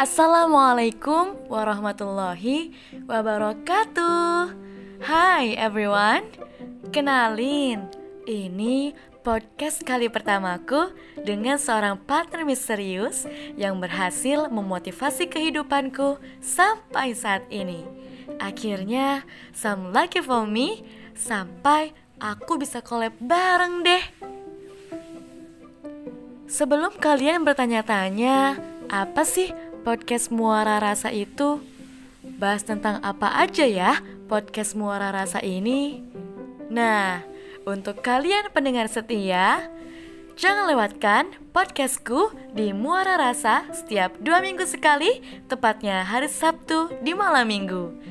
Assalamualaikum warahmatullahi wabarakatuh. Hai everyone, kenalin, ini podcast kali pertamaku dengan seorang partner misterius yang berhasil memotivasi kehidupanku sampai saat ini. Akhirnya, some lucky for me sampai aku bisa collab bareng deh. Sebelum kalian bertanya-tanya, apa sih podcast Muara Rasa itu? Bahas tentang apa aja ya podcast Muara Rasa ini? Nah, untuk kalian pendengar setia, jangan lewatkan podcastku di Muara Rasa setiap dua minggu sekali, tepatnya hari Sabtu di malam minggu.